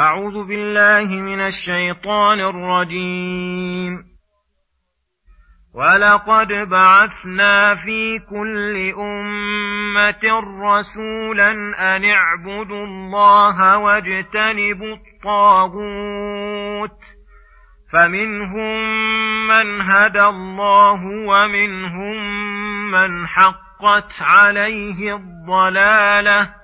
أعوذ بالله من الشيطان الرجيم. ولقد بعثنا في كل أمة رسولا أن اعبدوا الله واجتنبوا الطاغوت. فمنهم من هدى الله ومنهم من حقت عليه الضلالة.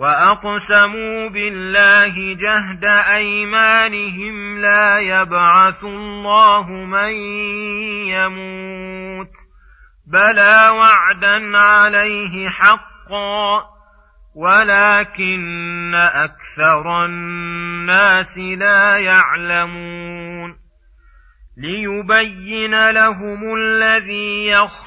واقسموا بالله جهد ايمانهم لا يبعث الله من يموت بلى وعدا عليه حقا ولكن أكثر الناس لا يعلمون ليبين لهم الذي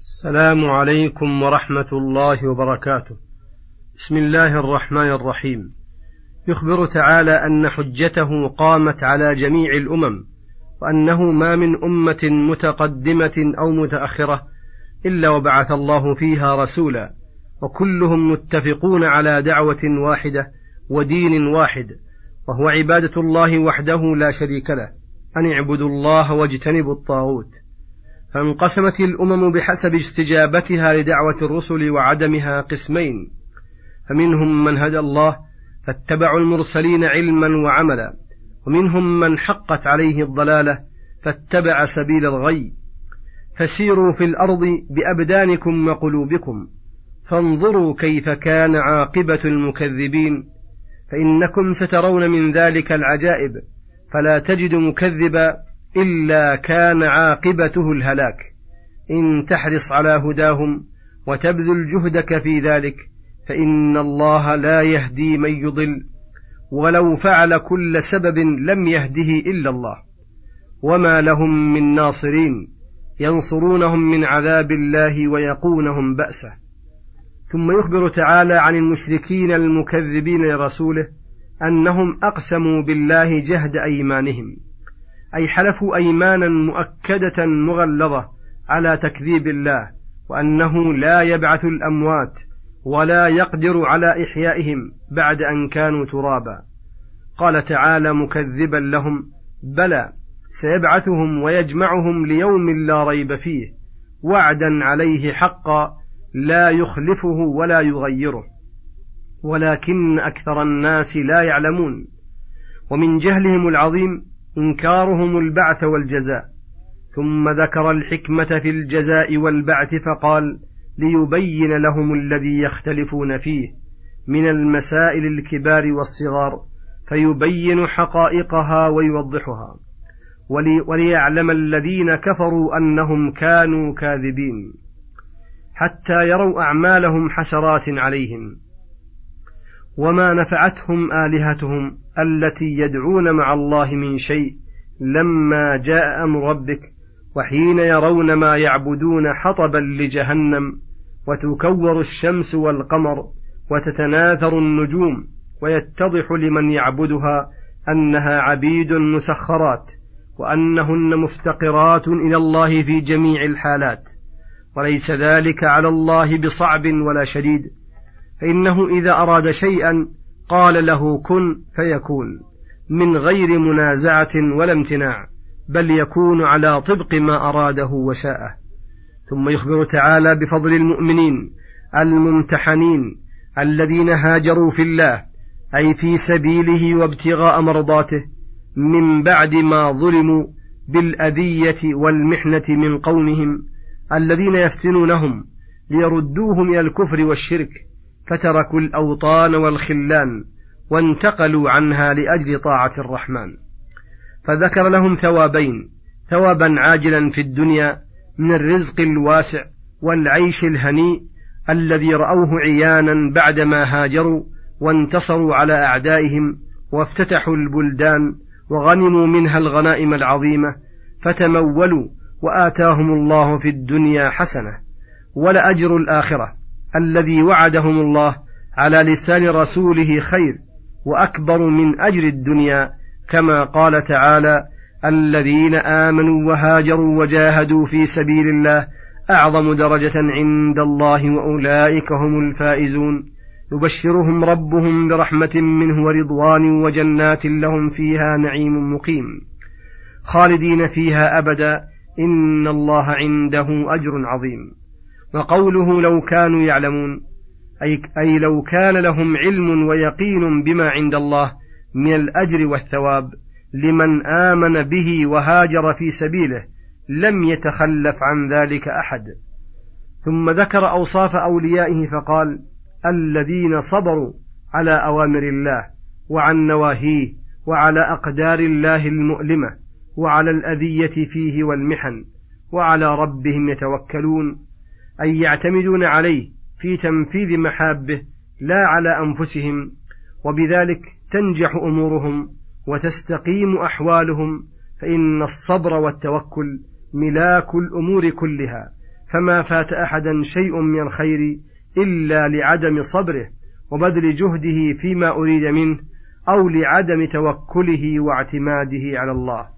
السلام عليكم ورحمة الله وبركاته. بسم الله الرحمن الرحيم. يخبر تعالى أن حجته قامت على جميع الأمم، وأنه ما من أمة متقدمة أو متأخرة إلا وبعث الله فيها رسولا، وكلهم متفقون على دعوة واحدة ودين واحد، وهو عبادة الله وحده لا شريك له، أن اعبدوا الله واجتنبوا الطاغوت. فانقسمت الأمم بحسب استجابتها لدعوة الرسل وعدمها قسمين. فمنهم من هدى الله فاتبعوا المرسلين علما وعملا. ومنهم من حقت عليه الضلالة فاتبع سبيل الغي. فسيروا في الأرض بأبدانكم وقلوبكم. فانظروا كيف كان عاقبة المكذبين. فإنكم سترون من ذلك العجائب. فلا تجد مكذبا إلا كان عاقبته الهلاك. إن تحرص على هداهم وتبذل جهدك في ذلك فإن الله لا يهدي من يضل ولو فعل كل سبب لم يهده إلا الله. وما لهم من ناصرين ينصرونهم من عذاب الله ويقونهم بأسه. ثم يخبر تعالى عن المشركين المكذبين لرسوله أنهم أقسموا بالله جهد أيمانهم. أي حلفوا أيمانا مؤكدة مغلظة على تكذيب الله وأنه لا يبعث الأموات ولا يقدر على إحيائهم بعد أن كانوا ترابا. قال تعالى مكذبا لهم بلى سيبعثهم ويجمعهم ليوم لا ريب فيه وعدا عليه حقا لا يخلفه ولا يغيره. ولكن أكثر الناس لا يعلمون. ومن جهلهم العظيم إنكارهم البعث والجزاء ثم ذكر الحكمة في الجزاء والبعث فقال ليبين لهم الذي يختلفون فيه من المسائل الكبار والصغار فيبين حقائقها ويوضحها ولي وليعلم الذين كفروا أنهم كانوا كاذبين حتى يروا أعمالهم حسرات عليهم. وما نفعتهم آلهتهم التي يدعون مع الله من شيء لما جاء أمر ربك وحين يرون ما يعبدون حطبا لجهنم وتكور الشمس والقمر وتتناثر النجوم ويتضح لمن يعبدها أنها عبيد مسخرات وأنهن مفتقرات إلى الله في جميع الحالات وليس ذلك على الله بصعب ولا شديد فإنه إذا أراد شيئا قال له كن فيكون من غير منازعة ولا امتناع بل يكون على طبق ما أراده وشاءه. ثم يخبر تعالى بفضل المؤمنين الممتحنين الذين هاجروا في الله أي في سبيله وابتغاء مرضاته من بعد ما ظلموا بالأذية والمحنة من قومهم الذين يفتنونهم ليردوهم إلى الكفر والشرك. فتركوا الأوطان والخلان وانتقلوا عنها لأجل طاعة الرحمن. فذكر لهم ثوابين ثوابا عاجلا في الدنيا من الرزق الواسع والعيش الهنيء الذي رأوه عيانا بعدما هاجروا وانتصروا على أعدائهم وافتتحوا البلدان وغنموا منها الغنائم العظيمة فتمولوا وآتاهم الله في الدنيا حسنة ولأجر الآخرة. الذي وعدهم الله على لسان رسوله خير وأكبر من أجر الدنيا كما قال تعالى الذين آمنوا وهاجروا وجاهدوا في سبيل الله أعظم درجة عند الله وأولئك هم الفائزون. يبشرهم ربهم برحمة منه ورضوان وجنات لهم فيها نعيم مقيم. خالدين فيها أبدا إن الله عنده أجر عظيم. وقوله لو كانوا يعلمون. أي, أي لو كان لهم علم ويقين بما عند الله من الأجر والثواب لمن آمن به وهاجر في سبيله لم يتخلف عن ذلك أحد. ثم ذكر أوصاف أوليائه فقال الذين صبروا على أوامر الله وعن نواهيه وعلى أقدار الله المؤلمة وعلى الأذية فيه والمحن وعلى ربهم يتوكلون أي يعتمدون عليه في تنفيذ محابه لا على أنفسهم وبذلك تنجح أمورهم وتستقيم أحوالهم فإن الصبر والتوكل ملاك الأمور كلها فما فات أحدا شيء من الخير إلا لعدم صبره وبذل جهده فيما أريد منه أو لعدم توكله واعتماده على الله.